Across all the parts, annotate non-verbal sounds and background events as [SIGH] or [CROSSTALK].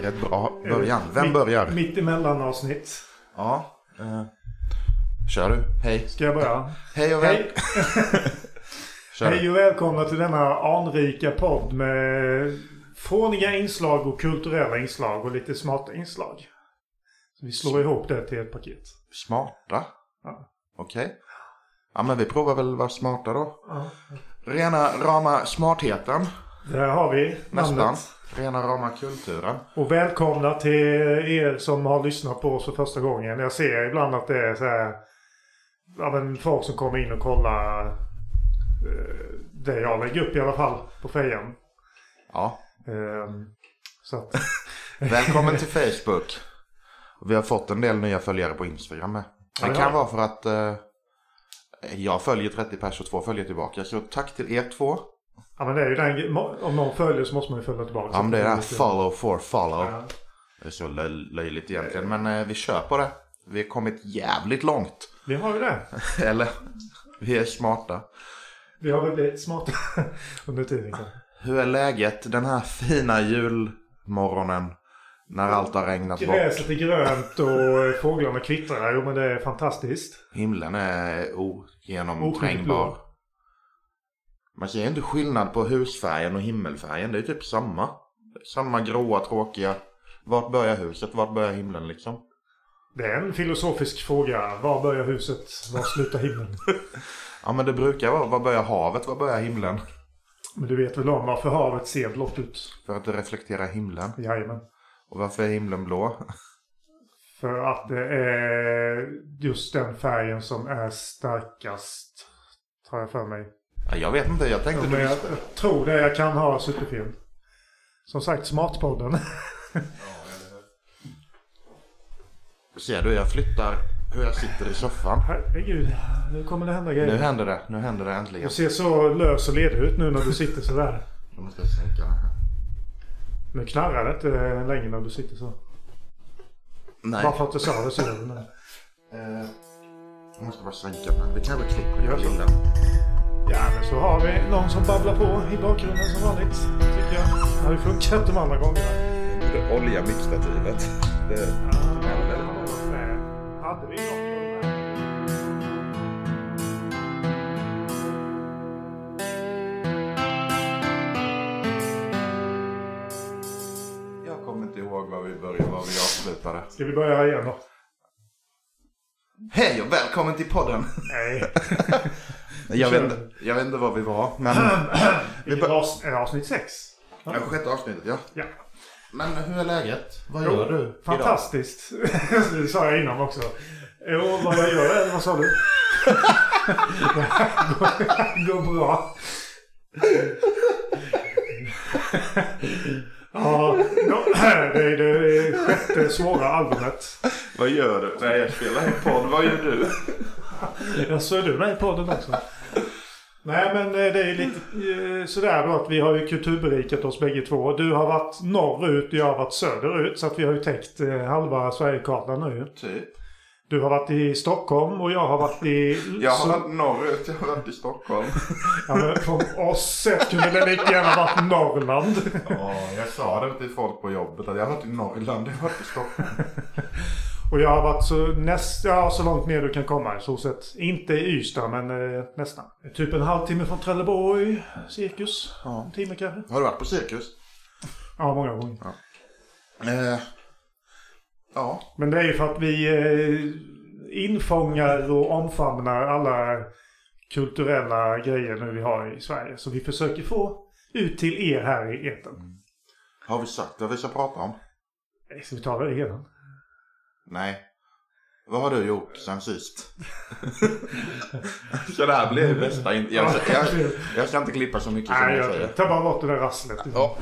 blir ett bra början. Vem börjar? Mitt emellan avsnitt. Ja. Eh, kör du. Hej. Ska jag börja? Hej och väl. Hej. [LAUGHS] Hej och välkomna till denna anrika podd med fåniga inslag och kulturella inslag och lite smarta inslag. Så vi slår ihop det till ett paket. Smarta? Ja. Okej. Ja men vi provar väl vara smarta då. Ja. Rena rama smartheten. Där har vi Nästan. namnet. Rena rama kulturen. Och välkomna till er som har lyssnat på oss för första gången. Jag ser ibland att det är så här... Ja, men folk som kommer in och kollar eh, det jag lägger upp i alla fall på fejan. Ja. Ehm, så att... [LAUGHS] Välkommen till Facebook. Vi har fått en del nya följare på Instagram med. Det kan vara för att eh, jag följer 30 pers och två följer tillbaka. Så tack till er två. Ja men det är ju den... Om någon följer så måste man ju följa tillbaka. Ja men det är det här follow for follow. Ja. Det är så löj- löjligt egentligen. Men eh, vi kör på det. Vi har kommit jävligt långt. Vi har ju det. [LAUGHS] Eller, vi är smarta. Vi har väl blivit smarta [LAUGHS] under tiden kanske. Hur är läget den här fina julmorgonen? När allt har regnat bort. Gräset är grönt och fåglarna kvittrar. Jo men det är fantastiskt. Himlen är ogenomträngbar. Man ser inte skillnad på husfärgen och himmelfärgen. Det är typ samma. Samma gråa tråkiga. Vart börjar huset? Vart börjar himlen liksom? Det är en filosofisk fråga. Var börjar huset? Var slutar himlen? [LAUGHS] Ja men det brukar vara. Var börjar havet? Var börjar himlen? Men du vet väl om varför havet ser blått ut? För att det reflekterar himlen. Jajamän. Och varför är himlen blå? [LAUGHS] För att det är just den färgen som är starkast. Tar jag för mig. Ja, jag vet inte. Jag tänkte Men du... jag, jag tror det. Jag kan ha superfel. Som sagt, Smartpodden. [LAUGHS] Ser du? Jag flyttar hur jag sitter i soffan. Herregud, nu kommer det hända Nu grejer. händer det. Nu händer det äntligen. Du ser så lös och ledig ut nu när du sitter sådär. Då måste jag sänka den här. Nu knarrar det inte längre när du sitter så. Nej. Bara för att du sa det så gör det. Eh, jag måste bara sänka den. Vi kan väl klippa Gör så. Ja, men så har vi någon som babblar på i bakgrunden som vanligt. Tycker jag. Det har ju funkat de andra gångerna. Det olja mixstativet. Det... Eh, Hade vi någon på den här? Jag kommer inte ihåg var vi började, var vi avslutade. Ska vi börja igen då? Hej och välkommen till podden. Nej. [LAUGHS] Jag vet, inte, jag vet inte var vi var, men... I avs- eh, avsnitt sex. Ja, sjätte avsnittet, ja. Ja. Men hur är läget? Vad Jo, gör du? Fantastiskt. [LAUGHS] det sa jag innan också. Jo, vad jag gör är, vad sa du? [LAUGHS] går, går bra. Ja, [CLEARS THROAT] det är det sjätte svåra albumet. Vad gör du? Nej, jag spelar en podd. Vad gör du? Jag så är du med i podden också. Nej men eh, det är lite eh, sådär då att vi har ju kulturberikat oss bägge två. Du har varit norrut och jag har varit söderut. Så att vi har ju täckt eh, halva Sverigekartan nu. Typ. Du har varit i Stockholm och jag har varit i... Jag har varit norrut, jag har varit i Stockholm. Ja, men från oss sett kunde det lika gärna varit Norrland. Ja, jag sa det till folk på jobbet att jag har varit i Norrland, jag har varit i Stockholm. Och jag har varit så, näst, ja, så långt ner du kan komma i så sett. Inte i Ystad men eh, nästan. Typ en halvtimme från Trelleborg, cirkus. Ja. En timme kanske. Har du varit på cirkus? Ja, många gånger. Eh, ja. Men det är ju för att vi eh, infångar och omfamnar alla kulturella grejer nu vi har i Sverige. Så vi försöker få ut till er här i etern. Har vi sagt vad vi ska prata om? Ska vi ta det redan? Nej. Vad har du gjort sen sist? [LAUGHS] så det här blir bästa. in- Jag, jag, jag ska inte klippa så mycket som Nej, jag jag säger. tar bara bort det där rasslet. Ja.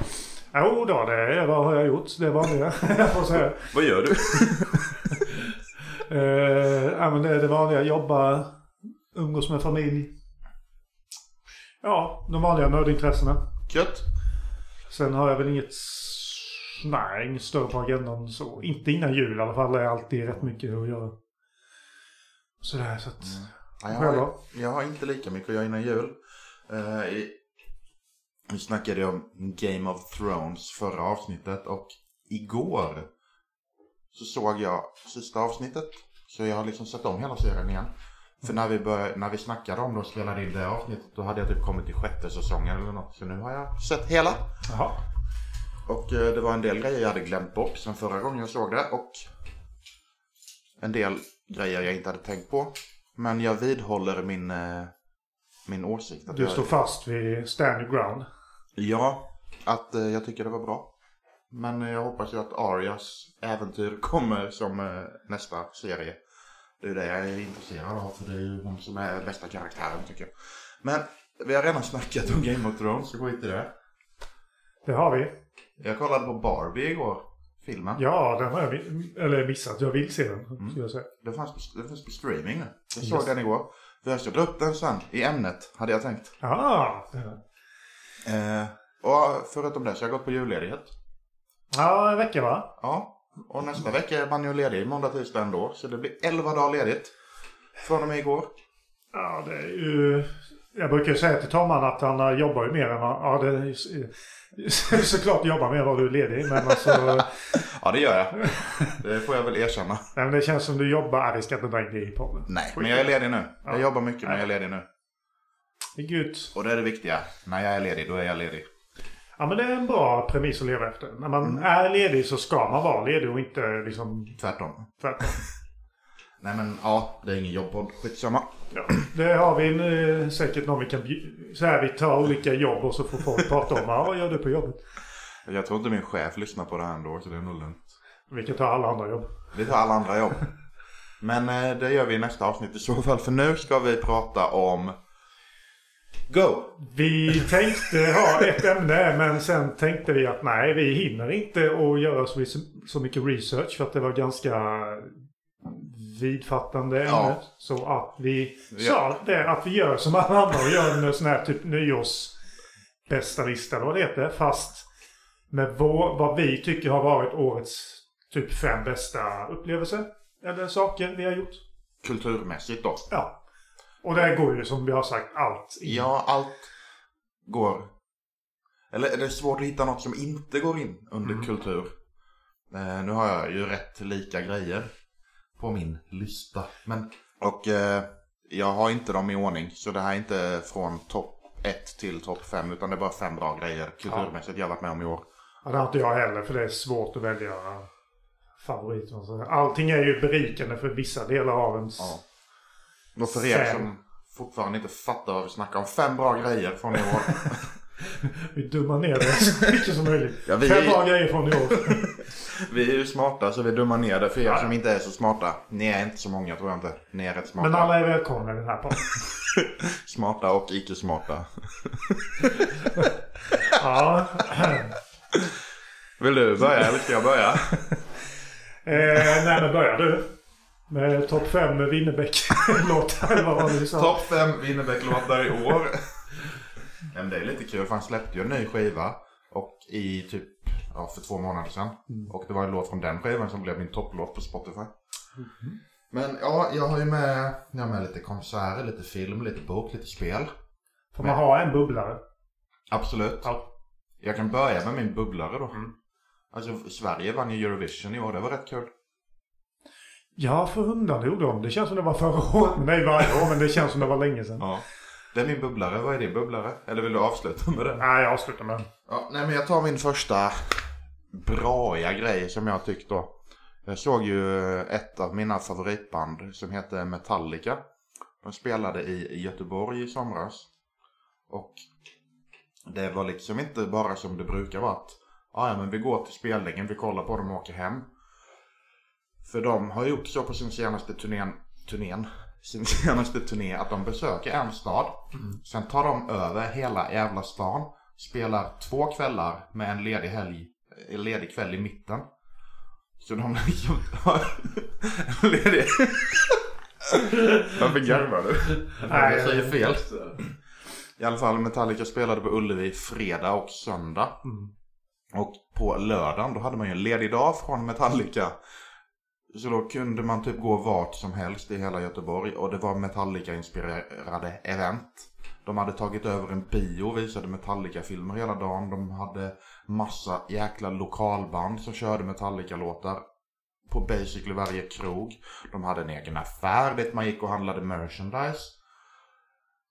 Jo då, det vad har jag gjort? Det vanliga. [LAUGHS] jag får säga. Vad gör du? [LAUGHS] Eh, ja, men det är det vanliga. Jobba, umgås med familj. Ja, de vanliga nördintressena. Gött. Sen har jag väl inget... Nej, inget större på agendan så. Inte innan jul i alla fall. Det är alltid rätt mycket att göra. Sådär så att... Ja, jag, har, jag har inte lika mycket att göra innan jul. Eh, i, vi snackade ju om Game of Thrones förra avsnittet och igår så såg jag sista avsnittet. Så jag har liksom sett om hela serien igen. För när vi, började, när vi snackade om det och spelade in det avsnittet då hade jag typ kommit till sjätte säsongen eller något. Så nu har jag sett hela. Jaha. Och eh, det var en del grejer jag hade glömt bort sen förra gången jag såg det. Och en del grejer jag inte hade tänkt på. Men jag vidhåller min, eh, min åsikt. Att Du jag, står fast vid stand your ground. Ja, att eh, jag tycker det var bra. Men jag hoppas ju att Arias äventyr kommer som eh, nästa serie. Det är det jag är intresserad av för det är ju hon som är bästa karaktären tycker jag. Men vi har redan snackat om Game of Thrones så skit i det. Det har vi. Jag kollade på Barbie igår. Filmen. Ja, den har jag eller missat. Jag vill se den. Ska jag säga. Den fanns på, den finns på streaming. Jag såg Yes. den igår. För jag ska dra upp den sen i ämnet hade jag tänkt. Ah, Eh, och förutom det så har jag gått på julledighet. ja, en vecka va? Ja, och nästa vecka är man ju ledig måndag, tisdag ändå. Så det blir 11 dagar ledigt. Från och med igår. Ja, det är ju... Jag brukar säga till Tomman att han eh, jobbar ju mer än vad... Ja, det är s- [LAUGHS] såklart jobbar mer än vad du är ledig. Men alltså... [LAUGHS] Ja, det gör jag. Det får jag väl erkänna. nej, men det känns som du jobbar... Nej, vi ska inte dra in det i podden. Nej, men jag är ledig nu. Jag Ja. jobbar mycket men jag är ledig nu. Gud. Och det är det viktiga. När jag är ledig, då är jag ledig. Ja, men det är en bra premiss att leva efter. När man Mm. är ledig så ska man vara ledig och inte liksom Tvärtom. tvärtom. [LAUGHS] Nej men ja, det är ingen jobbpodd. Skitsamma. Ja, det har vi eh, säkert någon vi kan Så här, vi tar olika jobb och så får folk prata om ja, vad gör du på jobbet? Jag tror inte min chef lyssnar på det här ändå, så det är nog lugnt. Vi kan ta alla andra jobb. Vi tar alla andra jobb. Men eh, det gör vi i nästa avsnitt i så fall. För nu ska vi prata om... Go! Vi tänkte ha ett ämne men sen tänkte vi att nej, vi hinner inte att göra så, så mycket research för att det var ganska vidfattande ämne. Ja. Så att vi Ja. sa det att vi gör som alla andra och gör en sån här typ nyårs bästa lista eller vad det heter. Fast med vår, vad vi tycker har varit årets typ fem bästa upplevelser. Eller saker vi har gjort. Kulturmässigt då. Ja. Och det går ju som vi har sagt allt in. Ja, allt går... Eller är det svårt att hitta något som inte går in under Mm. kultur? Eh, nu har jag ju rätt lika grejer på min lista. Men, och eh, jag har inte dem i ordning. Så det här är inte från topp 1 till topp 5. Utan det är bara fem bra grejer kulturmässigt jag har varit med om i år. Ja, det har inte jag heller för det är svårt att välja favoriter. Allting är ju berikande för vissa delar av ens... Ja. Och för er som fortfarande inte fattar vad vi snackar om. Fem bra grejer från i år. [LAUGHS] Vi dummar ner det så mycket som möjligt. Ja, vi- Fem bra grejer från i år. Vi är ju smarta så vi dummar ner det. För er Ja. som inte är så smarta. Ni är inte så många tror jag inte. Ni är rätt smarta. Men alla är välkomna i den här podden. [LAUGHS] Smarta och icke-smarta. [LAUGHS] Ja. Vill du börja eller ska jag börja? [LAUGHS] Eh, nej men börjar du. Med topp fem Winnerbäck-låtar eller vad var det du sa? Topp fem Winnerbäck-låtar i år. Men det är lite kul för han släppte ju en ny skiva. Och i typ, ja för två månader sedan. Och det var en låt från den skivan som blev min topplåt på Spotify. Men ja, jag har ju med, jag har med lite konserter, lite film, lite bok, lite spel. Får man ha en bubblare? Absolut. Ja. Jag kan börja med min bubblare då. Alltså Sverige vann ju Eurovision i år, det var rätt kul. Ja, för hundan gjorde de. Det känns som det var förra året. Nej, varje år. Men det känns som det var länge sedan. Ja. Det är min bubblare, vad är din bubblare? Eller vill du avsluta med det? Nej, jag avslutar med den. Ja, nej men jag tar min första braiga grejer som jag tyckte då. Jag såg ju ett av mina favoritband som heter Metallica. De spelade i Göteborg i somras. Och det var liksom inte bara som det brukar vara att "Ah, ja men vi går till spelningen, vi kollar på dem och åker hem. För de har gjort så på sin senaste turnén, turnén [LAUGHS] sin senaste turné att de besöker en stad. Sen tar de över hela jävla stan. Spelar två kvällar med en ledig helg, ledig kväll i mitten. Så de liksom [LAUGHS] har en ledig... Varför garvar du? Nej, Jag säger fel. I alla fall Metallica spelade på Ullevi fredag och söndag. Och på lördagen då hade man ju en ledig dag från Metallica. Så då kunde man typ gå vart som helst i hela Göteborg och det var Metallica-inspirerade event. De hade tagit över en bio och visade Metallica-filmer hela dagen. De hade massa jäkla lokalband som körde Metallica-låtar. På basically varje krog. De hade en egen affär dit man gick och handlade merchandise.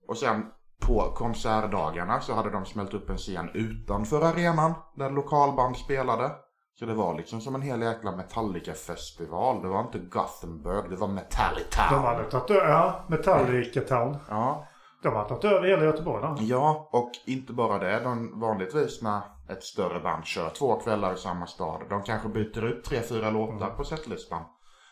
Och sen på konsertdagarna så hade de smält upp en scen utanför arenan där lokalband spelade. Så det var liksom som en hel jäkla Metallica-festival. Det var inte Gothenburg, det var Metallica. De hade tagit ja, Metallica Town. Ja, De hade tagit över hela Göteborg då. Ja, och inte bara det. De, vanligtvis när ett större band kör två kvällar i samma stad. De kanske byter ut tre, fyra låtar på setlistan.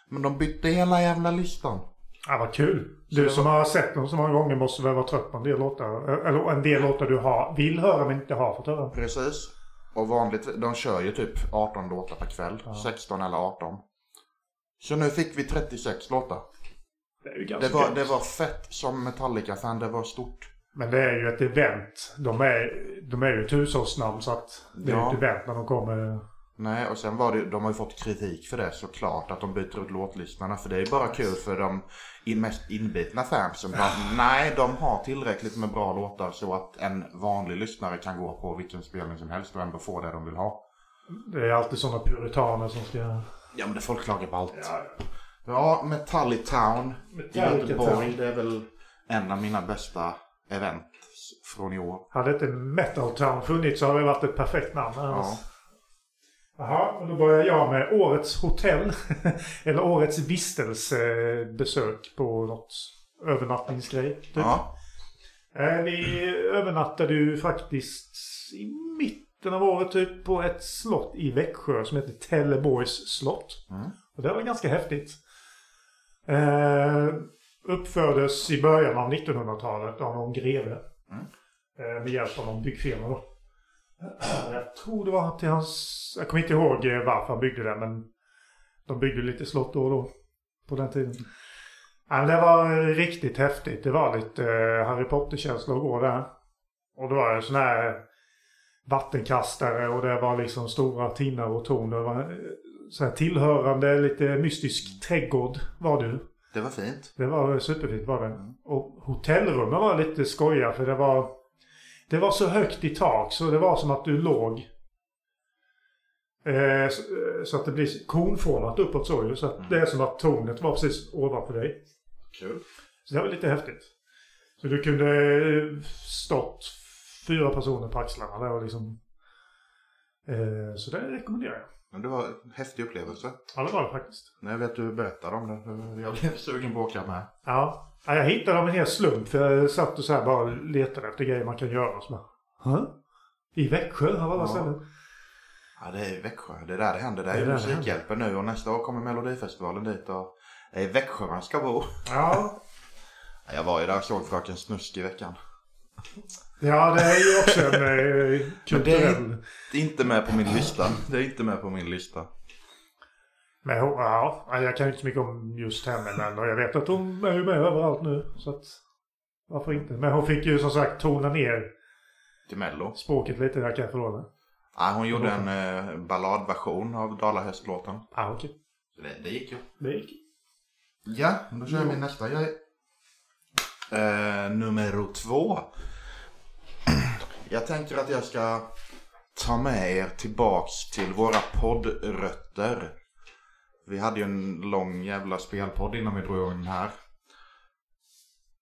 Men de bytte hela jävla listan. Ja, vad kul. Du som har sett dem så många gånger måste väl vara trött på en del låtar. Eller en del låtar du har, vill höra men inte har fått höra. Precis. Och vanligt, de kör ju typ 18 låtar per kväll. 16 eller 18. Så nu fick vi 36 låtar. Det är ju ganska Det var, det var fett som Metallica-fan, det var stort. Men det är ju ett event. De är, de är ju ett hushållsnamn så att det är ju Ja. ett event när de kommer. Nej, och sen var det de har ju fått kritik för det såklart. Att de byter ut låtlistorna. För det är bara kul för de in- mest inbitna fansen. Bara, [SIGHS] nej, de har tillräckligt med bra låtar så att en vanlig lyssnare kan gå på vilken spelning som helst och ändå få det de vill ha. Det är alltid sådana puritaner som ska... Ja, men det folk klagar på allt. Ja, Ja, Metallic Town i Metallica Göteborg. Town. Det är väl en av mina bästa event från i år. Hade inte Metal Town funnits så hade det varit ett perfekt namn. Ja. Jaha, och då börjar jag med årets hotell. [LAUGHS] Eller årets vistelsebesök på något övernattningsgrej. Typ. Ja. Eh, Vi övernattade ju faktiskt i mitten av året typ på ett slott i Växjö som heter Telleborgs slott. Mm. Och det var ganska häftigt. Eh, uppfördes i början av 1900-talet av någon greve. Mm. Eh, med hjälp av någon byggfirma då. Eh, Jag tror det var till hans... Jag kommer inte ihåg varför han byggde det men de byggde lite slott då och då. På den tiden. Ja, men det var riktigt häftigt. Det var lite Harry Potter-känsla att gå där. Och det var en sån här vattenkastare och det var liksom stora tinnar och torn. Det var så här tillhörande lite mystisk trädgård var det. Det var fint. Det var superfint var det. Och hotellrummen var lite skojiga för det var Det var så högt i tak så det var som att du låg eh, så, eh, så att det blir konformat uppåt så ju. Så att det är som att tornet var precis ovanför dig. Kul. Så det var lite häftigt. Så du kunde eh, stått fyra personer på axlarna där och liksom eh, Så det rekommenderar jag. Men det var en häftig upplevelse. Ja det var det faktiskt. När jag vet du berättar om det. Jag blev sugen på att åka med. Ja. ja, jag hittade dem en hel slump. För jag satt och så här bara letade efter grejer man kan göra. Och så bara, Hä? I Växjö av alla Ja. ställen? Ja, det är i Växjö. Det är där det händer. Det är Det är där Musikhjälpen nu och nästa år kommer Melodifestivalen dit och det är i Växjö man ska bo. Ja. [LAUGHS] Ja, Jag var ju där och såg Fröken Snusk i veckan. Ja, det är ju också en eh, Men det kulturell... är inte med på min lista. Det är inte med på min lista. Men ja, jag kan ju inte så mycket om just henne. Men jag vet att hon är ju med överallt nu. Så att varför inte? Men hon fick ju som sagt tona ner Till Mello. språket lite. Jag kan förlåta. Ja, hon gjorde en eh, balladversion av Dalahästlåten. Ja, okej. Så det, det gick ju. Det gick. Ja, då kör jag min nästa grej. Eh, nummer två. Jag tänker att jag ska ta med er tillbaks till våra poddrötter. Vi hade ju en lång jävla spelpodd innan vi drog igång den här.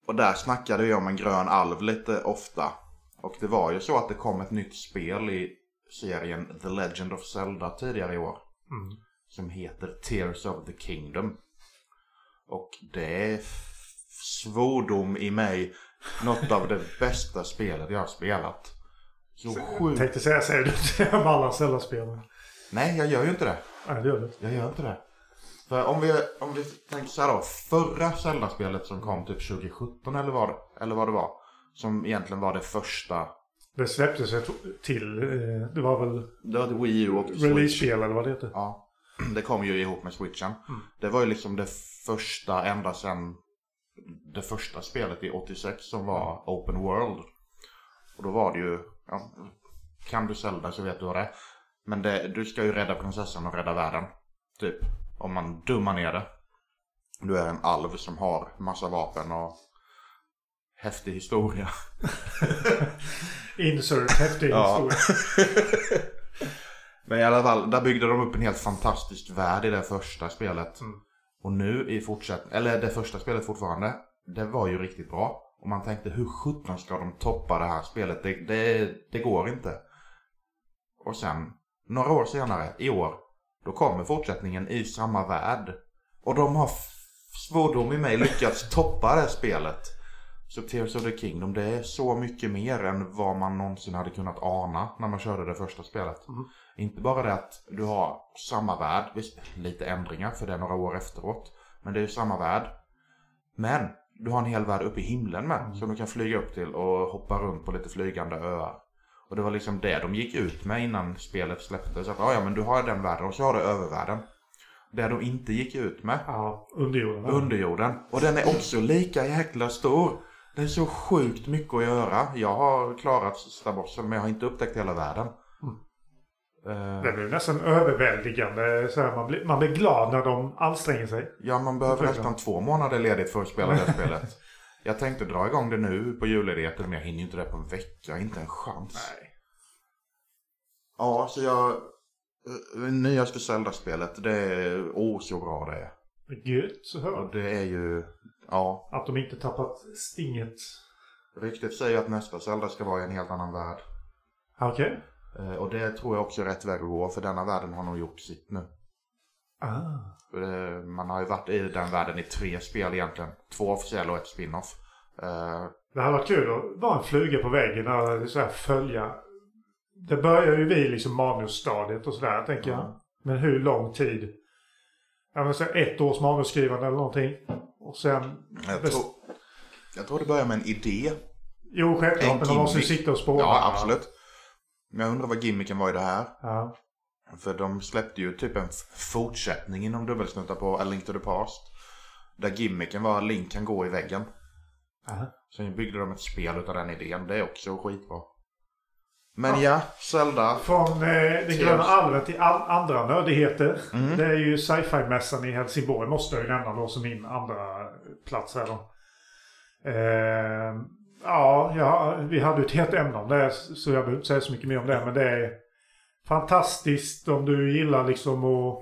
Och där snackade vi om en grön alv lite ofta. Och det var ju så att det kom ett nytt spel i serien The Legend of Zelda tidigare i år. Mm. Som heter Tears of the Kingdom. Och det är svordom i mig. Något av det [LAUGHS] bästa spelet jag har spelat. Så sjukt. Tänkte säga, säger du [LAUGHS] inte om alla Zelda-spelare? Nej, jag gör ju inte det. Nej, det gör du Jag gör inte det. För om vi, om vi tänker så här då. Förra Zelda-spelet som kom typ 2017 eller vad, det- eller vad det var. Som egentligen var det första. Det släpptes ett till. eh, Det var väl Det var ett Wii U och release-spel eller vad det heter. Ja. Det kom ju ihop med switchen. Det var ju liksom det första ända sedan det första spelet i 86 som var Open World. Och då var det ju, ja, kan du Zelda så vet du vad det är. Men det, du ska ju rädda prinsessan och rädda världen. Typ. Om man dummar ner det. Du är en alv som har massa vapen och häftig historia. [LAUGHS] Insert häftig historia. [LAUGHS] Men i alla fall, där byggde de upp en helt fantastisk värld i det första spelet. Mm. Och nu i fortsättning, eller det första spelet fortfarande, det var ju riktigt bra. Och man tänkte hur sjutton ska de toppa det här spelet? Det, det, det går inte. Och sen, några år senare, i år, då kommer fortsättningen i samma värld. Och de har svordom i mig lyckats toppa det spelet. Så Tears of the Kingdom, det är så mycket mer än vad man någonsin hade kunnat ana när man körde det första spelet. Inte bara det att du har samma värld, visst lite ändringar för det är några år efteråt. Men det är ju samma värld. Men du har en hel värld uppe i himlen med som du kan flyga upp till och hoppa runt på lite flygande öar. Och det var liksom det de gick ut med innan spelet släpptes. Att "Ah, ja men du har den världen och så har du övervärlden. Det de inte gick ut med Ja, underjorden. underjorden. Och den är också lika jäkla stor. Det är så sjukt mycket att göra. Jag har klarat sista bossen men jag har inte upptäckt hela världen. Eh, är ju nästan överväldigande. Så här, man, blir, man blir glad när de anstränger sig. ja, man behöver nästan två månader ledigt för att spela det [LAUGHS] spelet. Jag tänkte dra igång det nu på julledigheten men jag hinner ju inte det på en vecka. Inte en chans. Nej. Ja, så jag... eh, Nyaste Zelda-spelet, det är... Åh, så bra det är. Gött så hör. Och det är ju... Ja, Att de inte tappat stinget. ryktet säger att nästa Zelda ska vara i en helt annan värld. Okej. Eh, Och det tror jag också är rätt väg att gå, för denna världen har nog gjort sitt nu. Ah. Det- Man har ju varit i den världen i tre spel egentligen. Två officiella och ett spin-off. Eh, Det hade varit kul att vara en fluga på väggen och så här följa. Det börjar ju vid liksom manusstadiet och sådär tänker jag. Ja. Men hur lång tid? Jag vill säga ett års manusskrivande eller någonting. Och sen... jag, tror, jag tror det börjar med en idé. Jo, självklart. en Men de måste ju sitta och spåra. Ja, absolut. Jag undrar vad gimmicken var i det här. Ja. För de släppte ju typ en fortsättning inom dubbelsnuttar på A Link to the Past. Där gimmicken var att Link kan gå i väggen. Aha. Sen byggde de ett spel utav den idén. Det är också skitbra. Men ja, Zelda. Från eh, Tears. gröna alven till all, andra nördigheter. Mm. Det är ju sci-fi-mässan i Helsingborg. Måste jag ju nämna då som min andra plats här då. Eh, ja, ja, vi hade ett helt ämne om det. Så jag behöver inte säga så mycket mer om det. Men det är fantastiskt om du gillar liksom att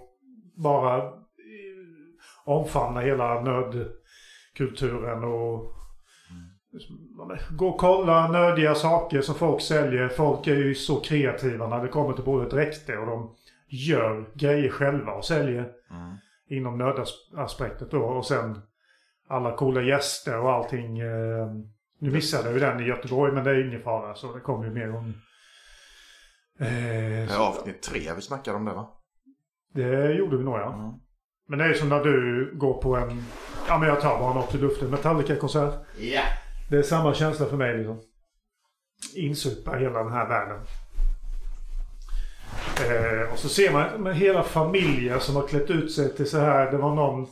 bara eh, omfamna hela nördkulturen och Gå och kolla nördiga saker som folk säljer. Folk är ju så kreativa när det kommer till både dräkter och de gör grejer själva och säljer Mm. inom nördaspektet då. Och sen alla coola gäster och allting. Eh, nu missade ju den i Göteborg men det är ingen fara så det kommer ju mer om... Eh, Det är avsnitt tre vi snackade om det va? det gjorde vi nog ja. Mm. Men det är ju som när du går på en... Ja men jag tar bara något i luften. Metallica-konsert. Ja. Det är samma känsla för mig liksom. Insupa hela den här världen. Eh, och så ser man med hela familjer som har klätt ut sig till så här. Det var någon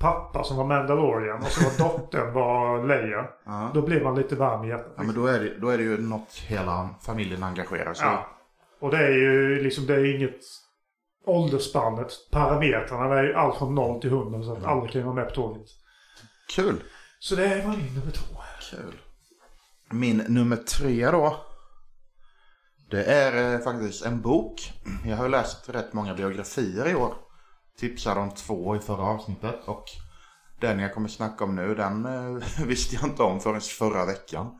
pappa som var Mandalorian och så var [LAUGHS] dottern var Leia. Ja. Då blir man lite varm i hjärtat. ja men då är, det, då är det ju något hela familjen engagerar sig i. Ja. Och det är ju liksom, det är inget åldersspannet. Parametrarna är ju allt från 0 till 100 så att alla kan ju vara med på tåget. Kul. Så det var min nummer två. Kul. Min nummer tre då. Det är eh, faktiskt en bok. Jag har läst rätt många biografier i år. Tipsade om två i förra avsnittet. Och den jag kommer snacka om nu, den eh, [LAUGHS] visste jag inte om förrän förra veckan.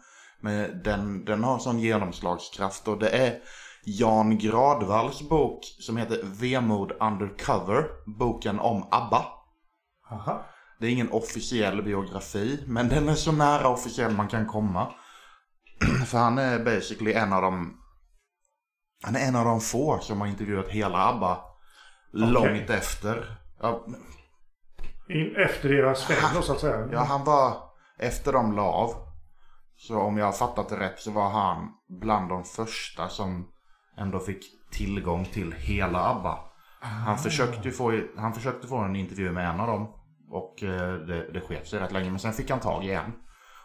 Men den, den har sån genomslagskraft och det är Jan Gradvalls bok som heter Vemod Undercover. Boken om ABBA. Aha. Det är ingen officiell biografi, men den är så nära officiell man kan komma. [CLEARS THROAT] För han är basically en av de... Han är en av de få som har intervjuat hela ABBA långt efter. Ja, In, efter deras då så att säga. ja, han var... Efter de la av, så om jag har fattat det rätt så var han bland de första som ändå fick tillgång till hela ABBA. Han försökte ju få, han försökte få en intervju med en av dem. Och eh, det, det sket sig rätt länge, men sen fick han tag i en.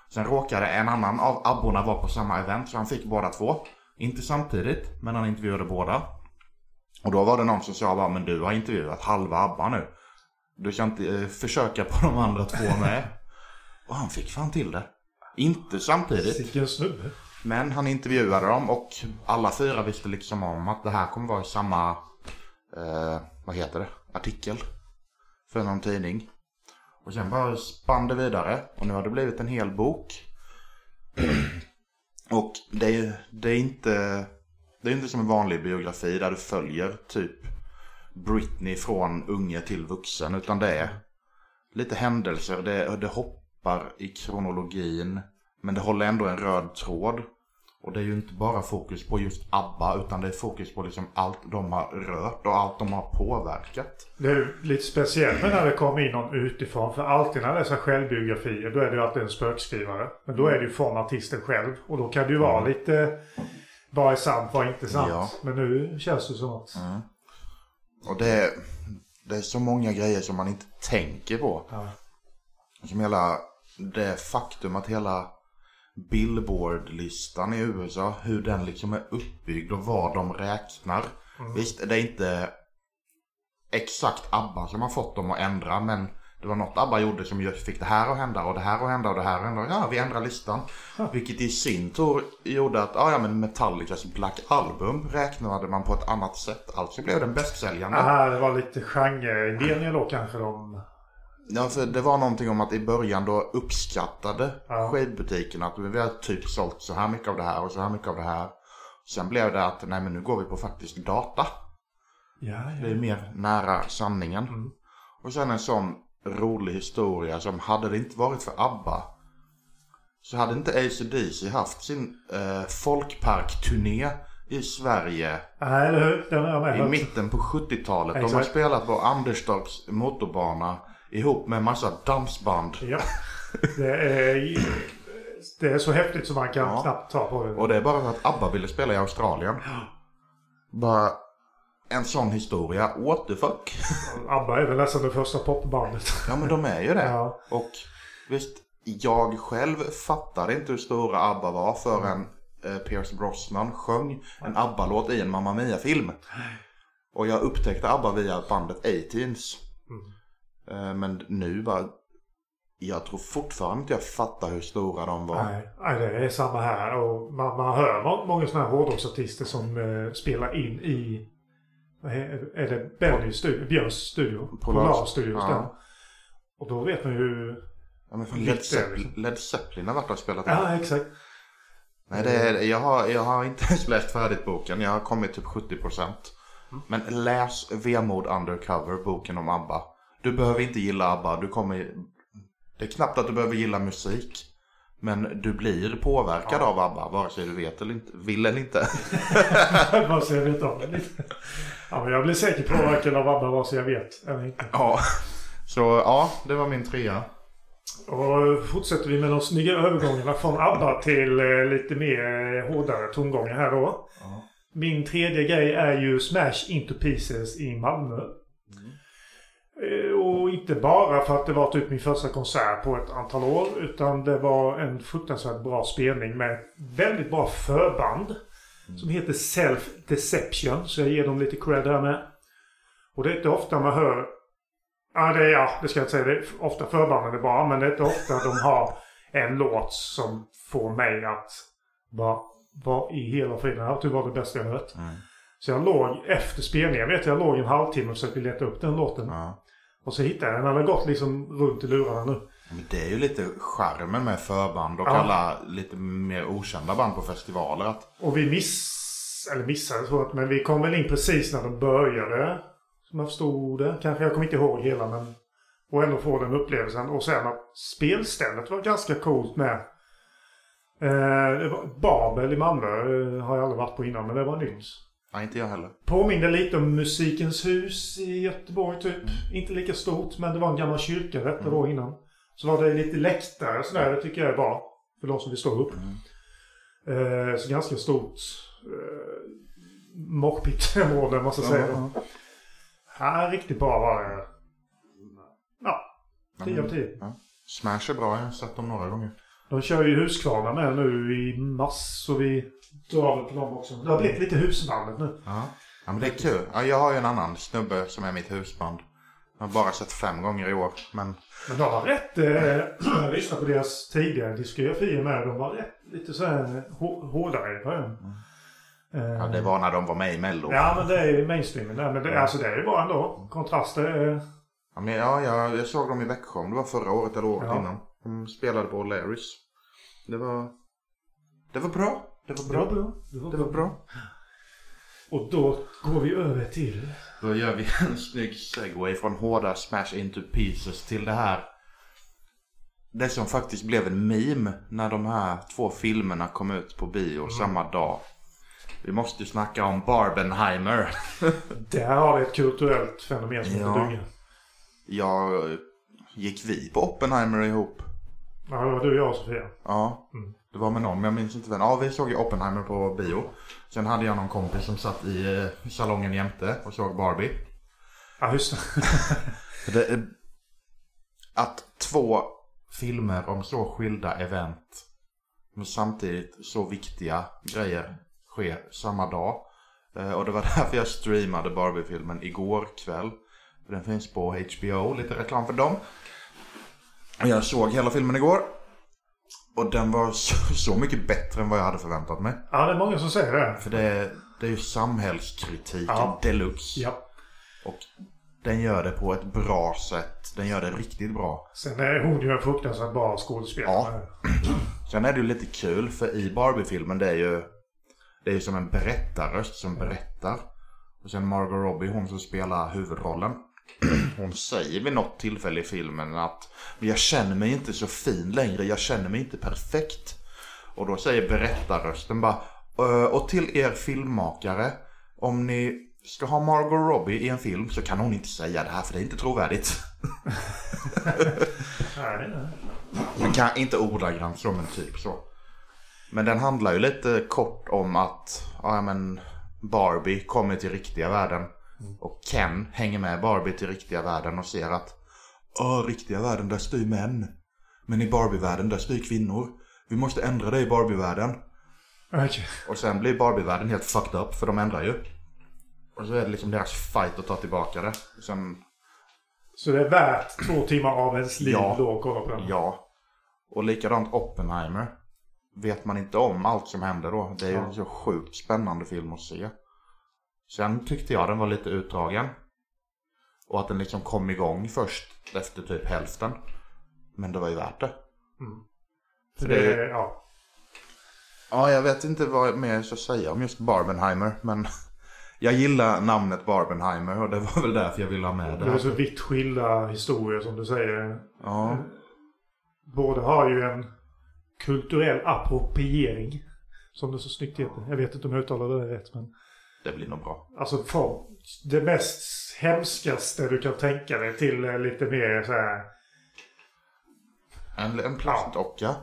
Sen råkade en annan av abborna vara på samma event, så han fick båda två. Inte samtidigt, men han intervjuade båda. Och då var det någon som sa bara, men du har intervjuat halva ABBA nu. Du kan inte eh, försöka på de andra två [LAUGHS] med. Och han fick fan till det. Inte samtidigt. Snubbe. Men han intervjuade dem och alla fyra visste liksom om att det här kommer vara i samma, eh, vad heter det, artikel. För någon tidning. Och sen bara spann det vidare och nu har det blivit en hel bok. [CLEARS THROAT] och det är, det är inte, det är inte som en vanlig biografi där du följer typ Britney från unge till vuxen. Utan det är lite händelser, det, det hoppar i kronologin. Men det håller ändå en röd tråd. Och det är ju inte bara fokus på just ABBA utan det är fokus på liksom allt de har rört och allt de har påverkat. Det är lite speciellt med när det kommer in någon utifrån. För alltid när så här självbiografier då är det ju alltid en spökskrivare. Men då är det ju från artisten själv. Och då kan det ju vara lite vad är sant, vad är inte sant. Ja. Men nu känns det som att... Och det är, det är så många grejer som man inte tänker på. Ja. Som hela det faktum att hela Billboard-listan i USA, hur den liksom är uppbyggd och vad de räknar. Visst, det är inte exakt ABBA som har fått dem att ändra, men det var något ABBA gjorde som just fick det här att hända och det här att hända och det här att hända. Ja, vi ändrar listan. Vilket i sin tur gjorde att, ja, ja men Metallicas Black Album räknade man på ett annat sätt. Alltså blev den bästsäljande. Aha, det var lite genreindelningar då kanske de... Ja, för det var någonting om att i början då uppskattade Ja. skivbutiken att vi har typ sålt så här mycket av det här och så här mycket av det här. Sen blev det att nej men nu går vi på faktisk data. Ja, Det ja. är mer nära sanningen. Mm. Och sen en sån rolig historia som hade det inte varit för ABBA så hade inte AC/DC haft sin eh, folkparkturné i Sverige Nej, eller hur? Den har jag i mitten på 70-talet. De har spelat på Anderstorps motorbana ihop med massa dansband. Ja. Det är, det är så häftigt som man kan Ja. knappt ta på det. Och det är bara för att ABBA ville spela i Australien. Bara en sån historia. What the fuck? [LAUGHS] ABBA är väl nästan det första popbandet. Ja men de är ju det. Ja. Och visst, jag själv fattade inte hur stora ABBA var förrän eh, Pierce Brosnan sjöng en ABBA-låt i en Mamma Mia-film. Och jag upptäckte ABBA via bandet A-Teens. Eh, men nu bara... Jag tror fortfarande inte jag fattar hur stora de var. Nej, nej, det är samma här. Och man, man hör må- många sådana här hårdrocksartister som eh, spelar in i... Är, det Bennys studio? Björns studio? Polar- Polar Studios ja. Och då vet man ju... Ja, men fan, Led, Zeppelin, liksom. Led Zeppelin har varit och spelat in. Ja, exakt. Nej, det är, jag, har, jag har inte ens [LAUGHS] läst färdigt boken. Jag har kommit typ 70%. Men läs Vemod Undercover, boken om ABBA. Du behöver inte gilla ABBA. Du kommer... Det är knappt att du behöver gilla musik. Men du blir påverkad av ABBA, vare sig du vet eller inte, vill eller inte. [LAUGHS] Vad så jag vet om det lite. Ja, men jag blir säkert påverkad av ABBA vare sig jag vet eller inte. ja. Så ja, det var min trea. Och fortsätter vi med de snygga övergångarna från ABBA till eh, lite mer eh, hårdare tongångar här då. Min tredje grej är ju Smash Into Pieces i Malmö. Eh, Och inte bara för att det var typ min första konsert på ett antal år. Utan det var en fruktansvärt bra spelning med väldigt bra förband. Som heter Self Deception. Så jag ger dem lite cred här med. Och det är inte ofta man hör Ja, det, är, ja, det ska jag inte säga. Det är ofta förbanden är bra, men det är inte ofta de har en låt som får mig att bara, vad i hela friden, det här var det bästa jag hört. Så jag låg efter spelningen, jag vet jag låg en halvtimme och försökte leta upp den låten. Ja. Och så hittade jag den. Den har gått liksom runt i lurarna nu. Men det är ju lite charmen med förband och Ja. alla lite mer okända band på festivaler. Att, Och vi miss... Eller missade så att, men vi kom väl in precis när de började. Som jag förstod det. Kanske, jag kommer inte ihåg hela men... Och ändå få den upplevelsen. Och sen att spelstället var ganska coolt med. Eh, Babel i Malmö eh, har jag aldrig varit på innan men det var nytt. Nej, inte jag heller. Påminner lite om Musikens hus i Göteborg typ. Mm. Inte lika stort men det var en gammal kyrka detta då innan. Så var det lite läktare och sådär. Det tycker jag är bra. För de som vill stå upp. Mm. Eh, så ganska stort eh, mockpittområde måste jag säga. Ja. Ja, riktigt bra var det. Ja, 10 av 10. Ja. Smash är bra, jag har sett dem några gånger. De kör ju Huskvarna med nu i mars så vi drar väl på dem också. Det har blivit lite husbandet nu. Ja. ja, men det är kul. Ja, jag har ju en annan snubbe som är mitt husband. Jag har bara sett fem gånger i år. Men Men de var rätt... Eh, [CLEARS THROAT] jag lyssnade på deras tidigare diskografier med. De var rätt lite så här hå- hårdare i början. Eh, ja, det var när de var med i Mello. Ja, men det är mainstreamen där. Men det, alltså, det är ju bra ändå. Kontraster. Ja, men, ja, jag, jag såg dem i Växjö. om Det var förra året eller året Ja. innan. De spelade på Larrys. Det var... Det var bra. Det var bra, bra. bra. Det var Det var bra. Och då går vi över till... Då gör vi en [LAUGHS] snygg segway från hårda smash into pieces till det här. Det som faktiskt blev en meme när de här två filmerna kom ut på bio samma dag. Vi måste ju snacka om Barbenheimer. [LAUGHS] Där har vi ett kulturellt fenomen som Ja. heter duga. Jag gick vi på Oppenheimer ihop? Ja, det var du, jag och Sofia. Ja, Mm. det var med någon, men jag minns inte vem. Ja, vi såg ju Oppenheimer på bio. Sen hade jag någon kompis som satt i eh, salongen jämte och såg Barbie. Ja, just det. [LAUGHS] Är, att två filmer om så skilda event men samtidigt så viktiga grejer sker samma dag. Eh, Och det var [LAUGHS] därför jag streamade Barbie-filmen igår kväll. Den finns på HBO, lite reklam för dem. Och Jag såg hela filmen igår. Och den var så, så mycket bättre än vad jag hade förväntat mig. Ja, det är många som säger det. För det, det är ju samhällskritik Ja. deluxe. Ja. Och den gör det på ett bra sätt. Den gör det riktigt bra. Sen är hon ju en fruktansvärt bra skådespelare. [CLEARS THROAT] Sen är det ju lite kul för i Barbie-filmen det är ju Det är ju som en berättarröst som berättar. Och sen Margot Robbie, hon som spelar huvudrollen. [CLEARS THROAT] Hon säger vid något tillfälle i filmen att Men jag känner mig inte så fin längre, jag känner mig inte perfekt. Och då säger berättarrösten bara "Ö, Och till er filmmakare Om ni ska ha Margot Robbie i en film så kan hon inte säga det här för det är inte trovärdigt. [LAUGHS] Den kan inte ordagrant så men typ så. Men den handlar ju lite kort om att ja, men Barbie kommer till riktiga världen. Och Ken hänger med Barbie till riktiga världen och ser att Åh, riktiga världen där styr män. Men i Barbie-världen där styr kvinnor. Vi måste ändra det i Barbie-världen. Okej. Och sen blir Barbie-världen helt fucked up för de ändrar ju. Och så är det liksom deras fight att ta tillbaka det. Sen Så det är värt två timmar av ens liv Ja. då att kolla på den? Ja. Och likadant Oppenheimer. Vet man inte om allt som händer då. Det är ju Ja. en så sjukt spännande film att se. Sen tyckte jag den var lite utdragen. Och att den liksom kom igång först efter typ hälften. Men det var ju värt det. För det- det, ja. Ja, jag vet inte vad mer jag ska säga om just Barbenheimer. Men [LAUGHS] jag gillar namnet Barbenheimer och det var väl därför jag ville ha med Det är det. så vitt skilda historier som du säger. Ja, Båda har ju en kulturell appropriering. Som det så snyggt heter. Jag vet inte om jag uttalade det rätt men. Det blir nog bra. Alltså från det mest hemskaste du kan tänka dig till eh, lite mer så här. En, en plastdocka.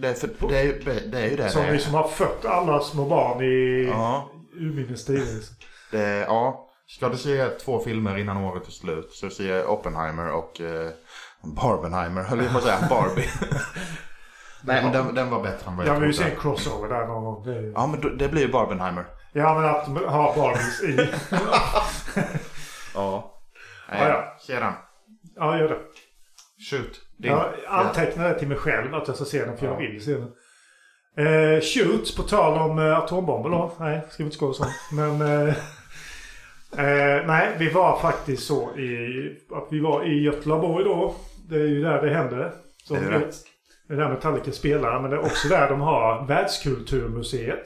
Det, är för, det, är, det är ju det Som det liksom har fött alla små barn i Ja. urminnes tider. Det, ja, ska du se två filmer innan året är slut så se Oppenheimer och eh, Barbenheimer, höll jag på att säga, Barbie. [LAUGHS] Nej men den, den var bättre än vad jag, Jag vill ju se trodde. en crossover där någon gång. Ja men det blir ju Barbenheimer. Ja men att ha Barbies i. Ja. Ja, ja. Den. Ja, gör det. Shoot. Din. Jag antecknar det till mig själv att jag ska se den för jag vill se den. Eh, shoot, på tal om eh, atombomber då. Nej, ska vi inte skåda sånt. Men... Eh, eh, nej, vi var faktiskt så i... Att vi var i Göteborg då. Det är ju där det händer. Som Är det det? vet. Det är där Metallica spelar. Men det är också där de har Världskulturmuseet.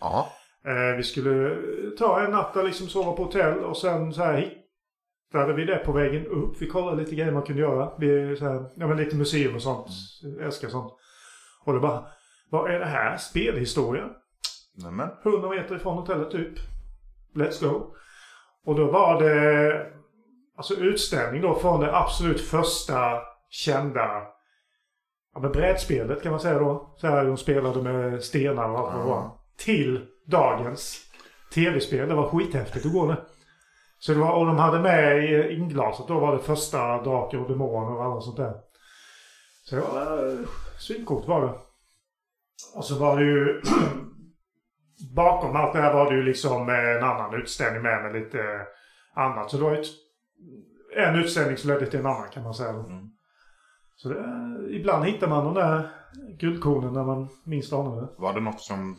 Ja. Eh, vi skulle ta en natt och liksom sova på hotell och sen så här hittade vi det på vägen upp. Vi kollade lite grejer man kunde göra. Vi, så här, ja, men lite museum och sånt. Jag älskar sånt. Och det bara, vad är det här? Spelhistoria? Nämen. 100 meter ifrån hotellet typ. Let's go. Och då var det alltså utställning då från det absolut första kända ja, men brädspelet kan man säga då. Så här de spelade med stenar och allt vad det var. Till dagens tv-spel. Det var skithäftigt att gå med. Så det var, och de hade med i inglaset då var det första Drakar och Demoner och alla sånt där. Så det var äh, svincoolt var det. Och så var det ju [CLEARS THROAT] bakom allt det här var det ju liksom eh, en annan utställning med med lite annat. Så det var ju ett en utställning som ledde till en annan kan man säga. Mm. Så det, ibland hittar man de där guldkornen när man minst anar det. Var det något som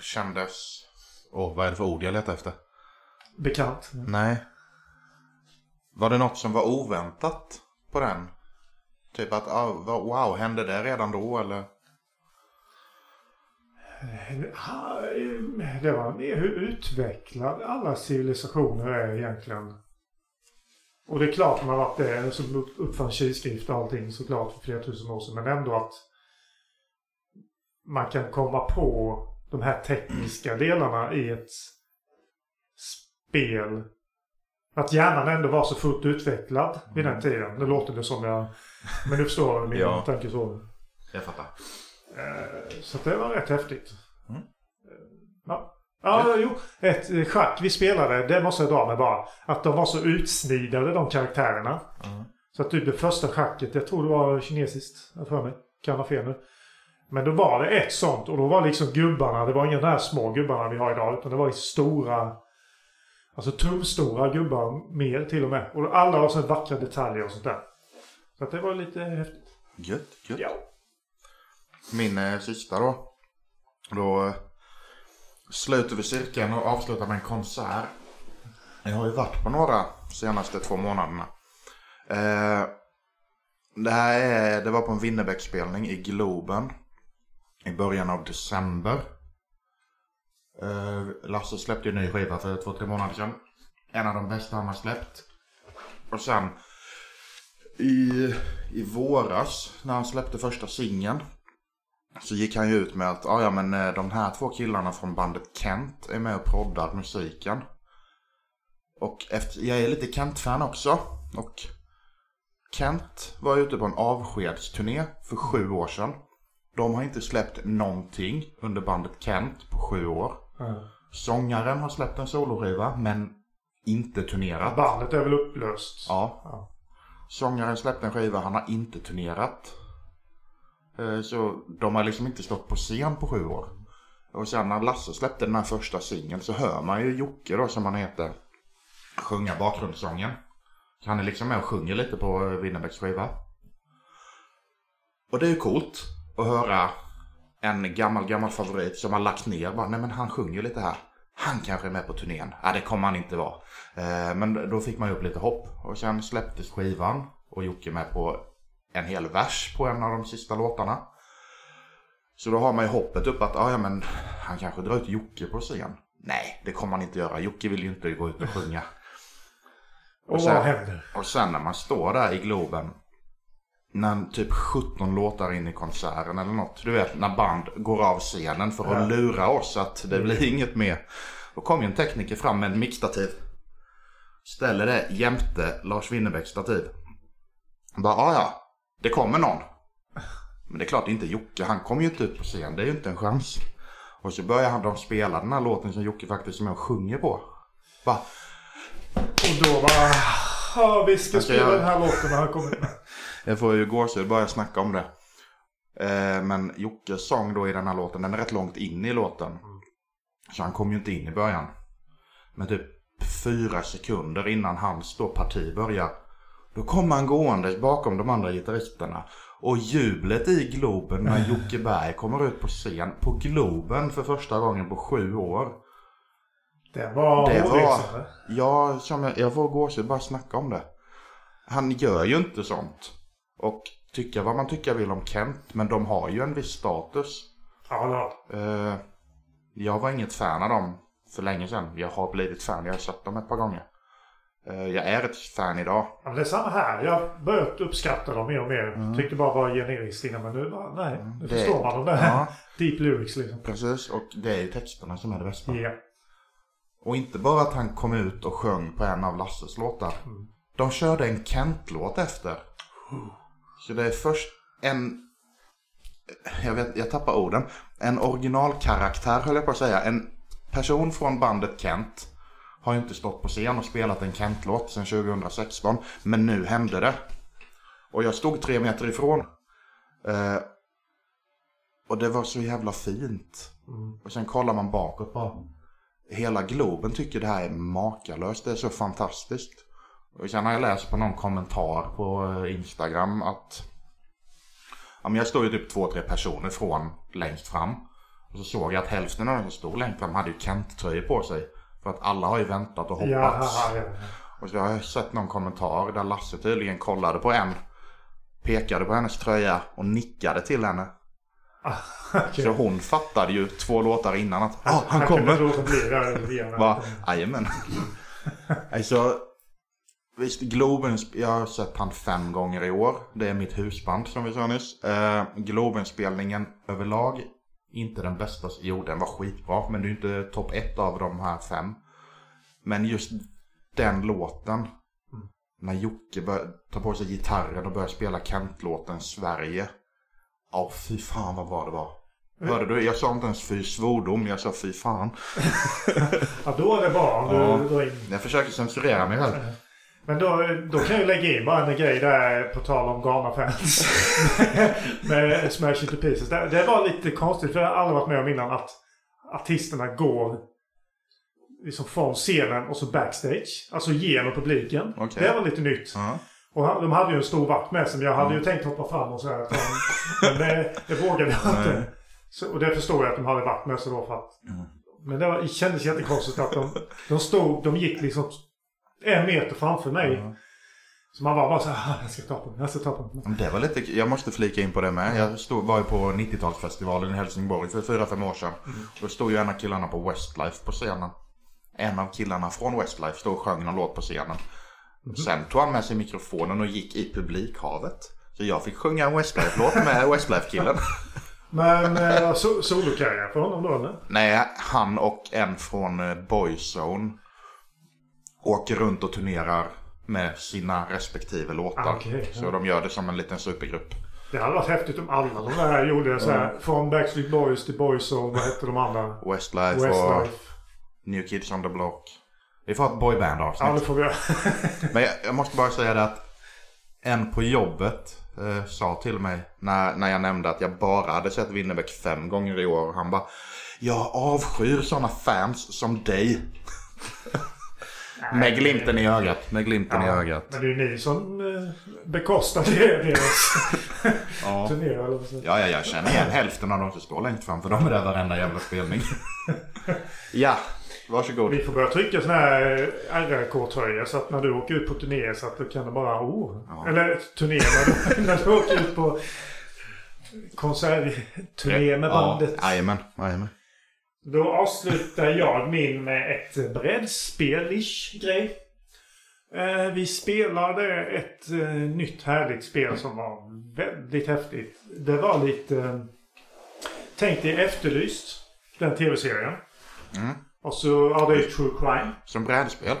kändes... Åh, vad är det för ord jag letar efter? Bekant. Nej. Var det något som var oväntat på den? Typ att, ah, vad- wow, hände det redan då eller? Ja, Det var mer hur utvecklade alla civilisationer är egentligen. Och det är klart man varit det som upp- uppfann kilskrift och allting såklart för flera tusen år sedan. Men ändå att man kan komma på de här tekniska delarna i ett spel. Att hjärnan ändå var så fullt utvecklad vid den tiden. Nu låter det som jag... Men du förstår min [LAUGHS] Ja. tanke så. Jag fattar. Eh, Så det var rätt häftigt. Mm. Eh, Ja. Ja, jo. Ett eh, schack vi spelade, det måste jag dra med bara. Att de var så utsnidade de karaktärerna. Mm. Så att typ det första schacket, jag tror det var kinesiskt, jag för mig. Kan ha fel nu. Men då var det ett sånt och då var liksom gubbarna, det var inga de här små gubbarna vi har idag. Utan det var stora, alltså tumstora gubbar mer till och med. Och alla har så vackra detaljer och sånt där. Så att det var lite häftigt. Gött, gött. Ja. Min eh, sista då. Då eh, sluter vi cirkeln och avslutar med en konsert. Jag har ju varit på några senaste två månaderna. Eh, det här är, det var på en Winnerbäck-spelning i Globen. I början av december. Eh, Lasse släppte ju en ny skiva för två, tre månader sedan. En av de bästa han har släppt. Och sen i, i våras när han släppte första singeln. Så gick han ju ut med att "Ah, ja men eh, de här två killarna från bandet Kent är med och proddar musiken. Och efter, jag är lite Kent-fan också. Och Kent var ute på en avskedsturné för sju år sedan. De har inte släppt någonting under bandet Kent på sju år. Ja. Sångaren har släppt en soloskiva men inte turnerat. Bandet är väl upplöst? Ja. Ja. Sångaren släppte en skiva, han har inte turnerat. Eh, Så de har liksom inte stått på scen på sju år. Och sen när Lasse släppte den här första singeln så hör man ju Jocke då som han heter sjunga bakgrundssången. Så han är liksom med och sjunger lite på Winnerbäcks skiva. Och det är ju coolt att höra en gammal, gammal favorit som har lagt ner. Bara, Nej men han sjunger lite här. Han kanske är med på turnén. Ja det kommer han inte vara. Eh, men då fick man ju upp lite hopp. Och sen släpptes skivan. Och Jocke med på en hel vers på en av de sista låtarna. Så då har man ju hoppet upp att ah, ja, men han kanske drar ut Jocke på scen. Nej, det kommer han inte göra. Jocke vill ju inte gå ut och sjunga. Och sen- vad händer? Och sen när man står där i Globen. När typ 17 låtar in i konserten eller något. Du vet när band går av scenen för att Ja. lura oss att det blir inget mer. Då kom ju en tekniker fram med en mixtativ. Ställer det jämte Lars Winnerbäcks stativ. Bara, ah, ja, det kommer någon. Men det är klart inte Jocke, han kommer ju inte ut på scen, det är ju inte en chans. Och så börjar han de spela den här låten som Jocke faktiskt är med och sjunger på. Bara, Och då bara... Ja, vi ska spela den här låten när han kommer med. Jag får ju gåshud bara jag snackar om det. Eh, men Jockes sång då i den här låten, den är rätt långt in i låten. Så han kom ju inte in i början. Men typ fyra sekunder innan hans då parti börjar. Då kommer han gående bakom de andra gitarristerna. Och jublet i Globen när [LAUGHS] Jocke Berg kommer ut på scen på Globen för första gången på sju år. Det var Det var... Ja, jag, jag får gåshud bara snacka om det. Han gör ju inte sånt. Och tycka vad man tycker vill om Kent, men de har ju en viss status. Ja, det var Eh, jag var inget fan av dem för länge sedan. Jag har blivit fan, jag har sett dem ett par gånger. Eh, jag är ett fan idag. ja, men det är samma här. Jag har börjat uppskatta dem mer och mer. Tyckte bara var generiskt innan, men nu nej. Nu Mm. Det- förstår man de där Ja, [LAUGHS] deep lyrics liksom. precis. Och det är ju texterna som är det bästa. Ja. Och inte bara att han kom ut och sjöng på en av Lasses låtar. De körde en Kent-låt efter. Så det är först en... Jag, vet, jag tappar orden. En originalkaraktär höll jag på att säga. En person från bandet Kent har ju inte stått på scen och spelat en Kent-låt sedan 2016. Men nu hände det. Och jag stod tre meter ifrån. Eh, och det var så jävla fint. Och sen kollar man bakåt bara. Hela Globen tycker det här är makalöst. Det är så fantastiskt. Och sen har jag läst på någon kommentar på eh, Instagram att ja, men jag står ju typ två, tre personer från längst fram. Och så såg jag att hälften av de som stod längst fram hade ju Kent-tröjor på sig. För att alla har ju väntat och hoppats. Ja, ja, ja. Och så har jag sett någon kommentar där Lasse tydligen kollade på en. Pekade på hennes tröja och nickade till henne. [LAUGHS] Okej. Så hon fattade ju två låtar innan att ah, han kunde kommer. inte låta bli där? Jajamän. [LAUGHS] alltså, visst Globen, jag har sett han fem gånger i år. Det är mitt husband som vi sa nyss. Eh, Globenspelningen överlag, inte den bästa. Jo, den var skitbra, men det är inte topp ett av de här fem. Men just den låten. När Jocke bör, tar på sig gitarren och börjar spela Kent-låten Sverige. Ja, fy fan vad bra det var. Hörde du? Jag sa inte ens fy svordom, jag sa fy fan. [LAUGHS] Ja, då är det du Ja. Jag försöker censurera mig själv. Men då, då kan jag lägga in bara en grej där på tal om Ghana-fans. [LAUGHS] med Smash Into Pieces. Det, det var lite konstigt för jag har aldrig varit med om innan att artisterna går liksom från scenen och så backstage. Alltså genom publiken. Okej. Det var lite nytt. Ja. Och han- de hade ju en stor vakt med sig. Men jag hade ju tänkt hoppa fram och så här. Men det, det vågade jag inte. Så, och det förstår jag att de hade vakt med sig då för att. Men det, var, det kändes jättekonstigt att de, de stod, de gick liksom en meter framför mig. Så man var bara så här, "Ah, jag ska ta på den, jag ska ta på den. Men Det var lite, jag måste flika in på det med. Jag stod, var ju på 90-talsfestivalen i Helsingborg för fyra fem år sedan. Då stod ju en av killarna på Westlife på scenen. En av killarna från Westlife stod och sjöng någon låt på scenen. Sen tog han med sig mikrofonen och gick i publikhavet. Så jag fick sjunga en Westlife-låt med [LAUGHS] Westlife-killen. Men eh, so, solokarriär för honom då eller? Nej, han och en från eh, Boyzone åker runt och turnerar med sina respektive låtar. Ah, ja. Så de gör det som en liten supergrupp. Det hade varit häftigt om alla de där gjorde så här. Från Backstreet Boys till Boyzone, vad hette de andra? Westlife, och Westlife. New Kids on the Block. Vi får ett boyband Ja, avsnitt. det får vi göra. [LAUGHS] Men jag, jag måste bara säga det att en på jobbet eh, sa till mig när, när jag nämnde att jag bara hade sett Winnerbäck fem gånger i år. Han bara Jag avskyr sådana fans som dig. [LAUGHS] med glimten i ögat. Med glimten i ögat. Men det är ju ni som eh, bekostar deras Ja. [LAUGHS] turné. eller vad säger. Ja, ja, jag känner igen hälften av de som står längst fram för de är där varenda jävla spelning. [LAUGHS] ja, varsågod. Vi får börja trycka sådana här RRK-tröjor så att när du åker ut på turné så att du kan bara oh. Ja. Eller turné när du, [LAUGHS] när du åker ut på konsertturné med bandet. Ja, Jajamän, jajamän. Då avslutar jag min med ett brädspel-ish grej. Eh, vi spelade ett eh, nytt härligt spel som var väldigt häftigt. Det var lite... Eh, tänk dig Efterlyst. Den tv-serien. Mm. Och så, ja det är True Crime. Som brädspel.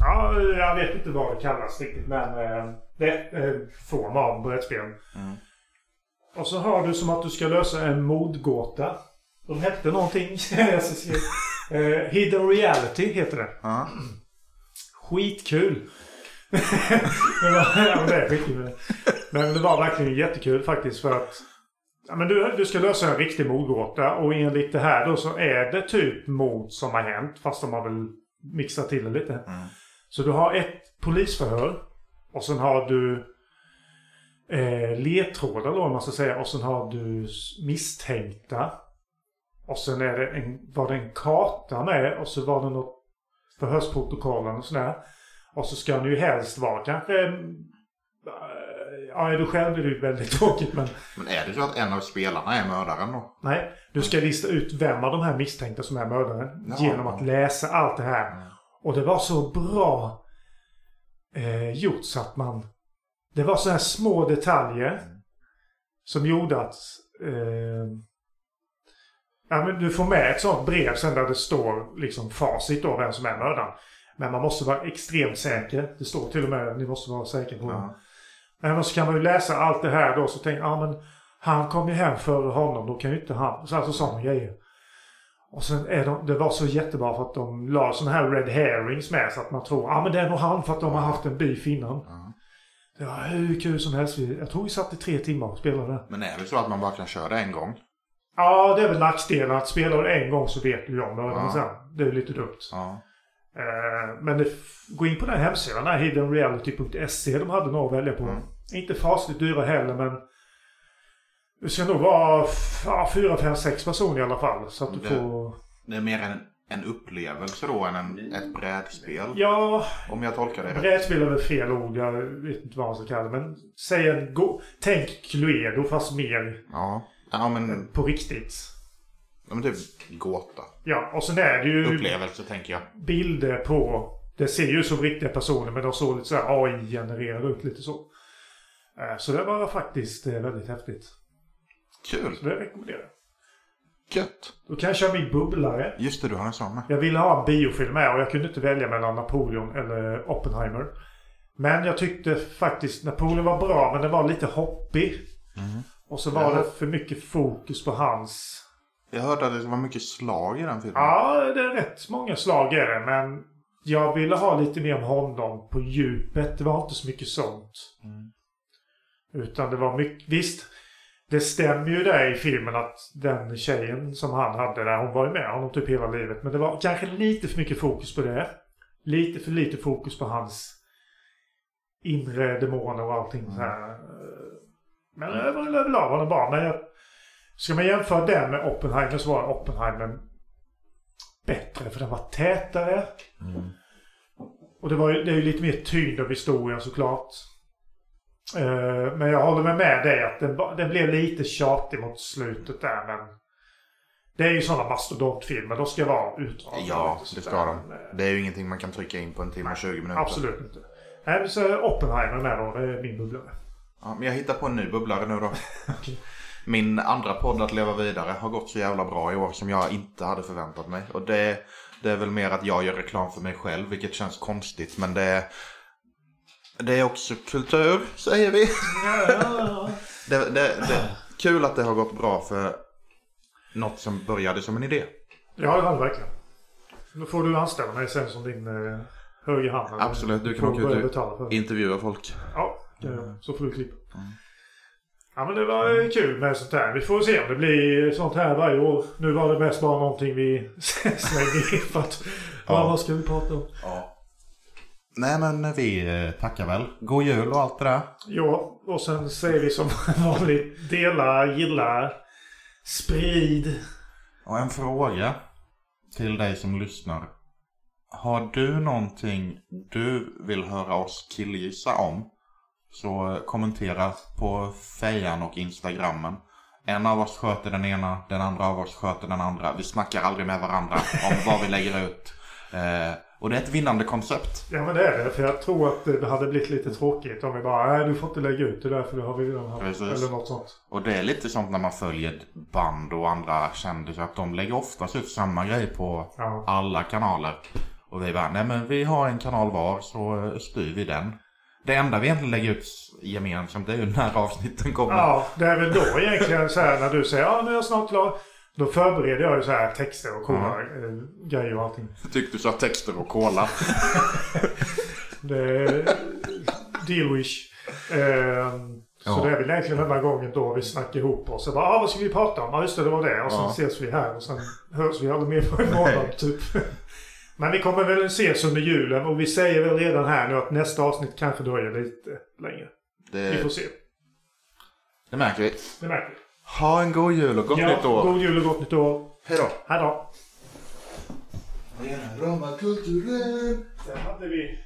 Ja, jag vet inte vad det kallas riktigt men eh, det är en form av brädspel. Mm. Och så har du som att du ska lösa en mordgåta. De hette någonting. [LAUGHS] Se. eh, Hidden Reality heter det. Ja. Skitkul. [LAUGHS] det, var, ja, men det är skitkul. Men det var verkligen jättekul faktiskt för att ja, men du, du ska lösa en riktig mordgåta och enligt det här då så är det typ mord som har hänt fast de har väl mixat till det lite. Mm. Så du har ett polisförhör och sen har du eh, ledtrådar då om man ska säga och sen har du misstänkta. Och sen är det en, var det en karta med och så var det något förhörsprotokollen och sådär. Och så ska den ju helst vara kanske... eh, Ja, är du själv är det ju väldigt [LAUGHS] tråkigt men... Men är det så att en av spelarna är mördaren då? Nej, du ska lista ut vem av de här misstänkta som är mördaren Ja. genom att läsa allt det här. Och det var så bra eh, gjort så att man... Det var så här små detaljer som gjorde att... Eh, ja, men du får med ett sånt brev sen där det står liksom facit då vem som är mördaren. Men man måste vara extremt säker. Det står till och med att ni måste vara säkra på det. Ja. Men så kan man ju läsa allt det här då så tänker jag, ja men han kom ju hem före honom, då kan ju inte han... Så alltså sådana grejer. Och sen är de, det var så jättebra för att de la sådana här red herrings med så att man tror, ja men det är nog han för att de har haft en beef innan. Ja. Det var hur kul som helst. Jag tror vi satt i tre timmar och spelade. Men är det så att man bara kan köra en gång? Ja, det är väl nackdelen att spelar du en gång så vet du ju om mördaren Ja. sen. Det är lite dumt. Ja. Eh, men det, gå in på den här hemsidan, här hiddenreality.se. De hade några att välja på. Mm. Inte fasligt dyra heller men det ska nog vara ja, fyra, fem, sex personer i alla fall. Så att du Det- får... Det är mer en, en upplevelse då än en, ett brädspel. Ja, Om jag tolkar det brädspel är väl fel ord. Jag vet inte vad man ska kalla det. Men säg en... Go- Tänk Cluedo fast mer Ja. Ja men, på riktigt. ja, men typ gåta. Ja, och sen är det ju Upplevelse tänker jag. bilder på... Det ser ju ut som riktiga personer men de såg lite så här AI-genererade ut lite så. Eh, Så det var faktiskt eh, väldigt häftigt. Kul. Så det rekommenderar jag. Gött. Då kan jag köra min bubblare. Just det, du har en sån med. Jag ville ha en biofilm med och jag kunde inte välja mellan Napoleon eller Oppenheimer. Men jag tyckte faktiskt Napoleon var bra men den var lite hoppig. Och så var Ja. det för mycket fokus på hans... Jag hörde att det var mycket slag i den filmen. Ja, det är rätt många slag är det men jag ville ha lite mer om honom på djupet. Det var inte så mycket sånt. Utan det var mycket... Visst, det stämmer ju där i filmen att den tjejen som han hade där, hon var ju med honom typ hela livet. Men det var kanske lite för mycket fokus på det. Lite för lite fokus på hans inre demoner och allting så här. Men över- överlag var det bra. Men jag, ska man jämföra den med Oppenheimer så var Oppenheimer bättre för den var tätare. Och det, var det är ju lite mer tyngd av historien såklart. Eh, men jag håller med med dig att den, den blev lite tjatig mot slutet där men det är ju sådana mastodontfilmer. De ska vara utdragna. Ja, det ska de. Eh, Det är ju ingenting man kan trycka in på en timme och 20 minuter. Absolut inte. Nej, så Oppenheimer med då. Det är min bubblare. Ja, men jag hittar på en ny bubblare nu då. [LAUGHS] Min andra podd Att leva vidare har gått så jävla bra i år som jag inte hade förväntat mig. Och det, det är väl mer att jag gör reklam för mig själv, vilket känns konstigt. Men det, det är också kultur, säger vi. [LAUGHS] Det, det, det, kul att det har gått bra för något som började som en idé. Ja, det var det verkligen. Då får du anställa mig sen som din eh, höger hand. Absolut, du kan åka ut och intervjua folk. Ja, det- så får du klippa. Ja men det var eh, kul med sånt här. Vi får se om det blir sånt här varje år. Nu var det mest bara någonting vi [LAUGHS] slängde in för att... Ja. Vad ska vi prata om? Ja. Nej men vi eh, tackar väl. God jul och allt det där. Ja, och sen säger vi som [LAUGHS] vanligt. Dela, gilla, sprid. Och en fråga till dig som lyssnar. Har du någonting du vill höra oss killgissa om? Så kommentera på fejan och instagrammen. En av oss sköter den ena, den andra av oss sköter den andra. Vi snackar aldrig med varandra om [LAUGHS] vad vi lägger ut. Eh, och det är ett vinnande koncept. Ja men det är det. För jag tror att det hade blivit lite tråkigt om vi bara nej du får inte lägga ut det där för det har vi redan haft. Precis. Eller något sånt. Och det är lite sånt när man följer band och andra kändisar. Att de lägger oftast ut samma grej på Ja. alla kanaler. Och vi bara, nej men vi har en kanal var så eh, styr vi den. Det enda vi egentligen lägger ut gemensamt det är ju när avsnitten kommer. Ja, det är väl då egentligen så här när du säger ja nu är jag snart klar. Då förbereder jag ju så här texter och coola eh, grejer och allting. Tyckte du sa texter och cola. [LAUGHS] Det är deal wish. Ehm, Så Ja. det är väl egentligen den här gången då vi snackar ihop oss. Och bara, ah, vad ska vi prata om? Ja, just det, det var det. Och sen Ja. ses vi här och sen hörs vi aldrig mer på en månad typ. [LAUGHS] Men vi kommer väl ses under julen och vi säger väl redan här nu att nästa avsnitt kanske dröjer lite längre. Vi får Det, se. det märker vi. Det märker vi. Ha en god jul och gott nytt år. god jul och gott nytt år. Hej då. Hej då. Rama kulturen. Sen hade vi...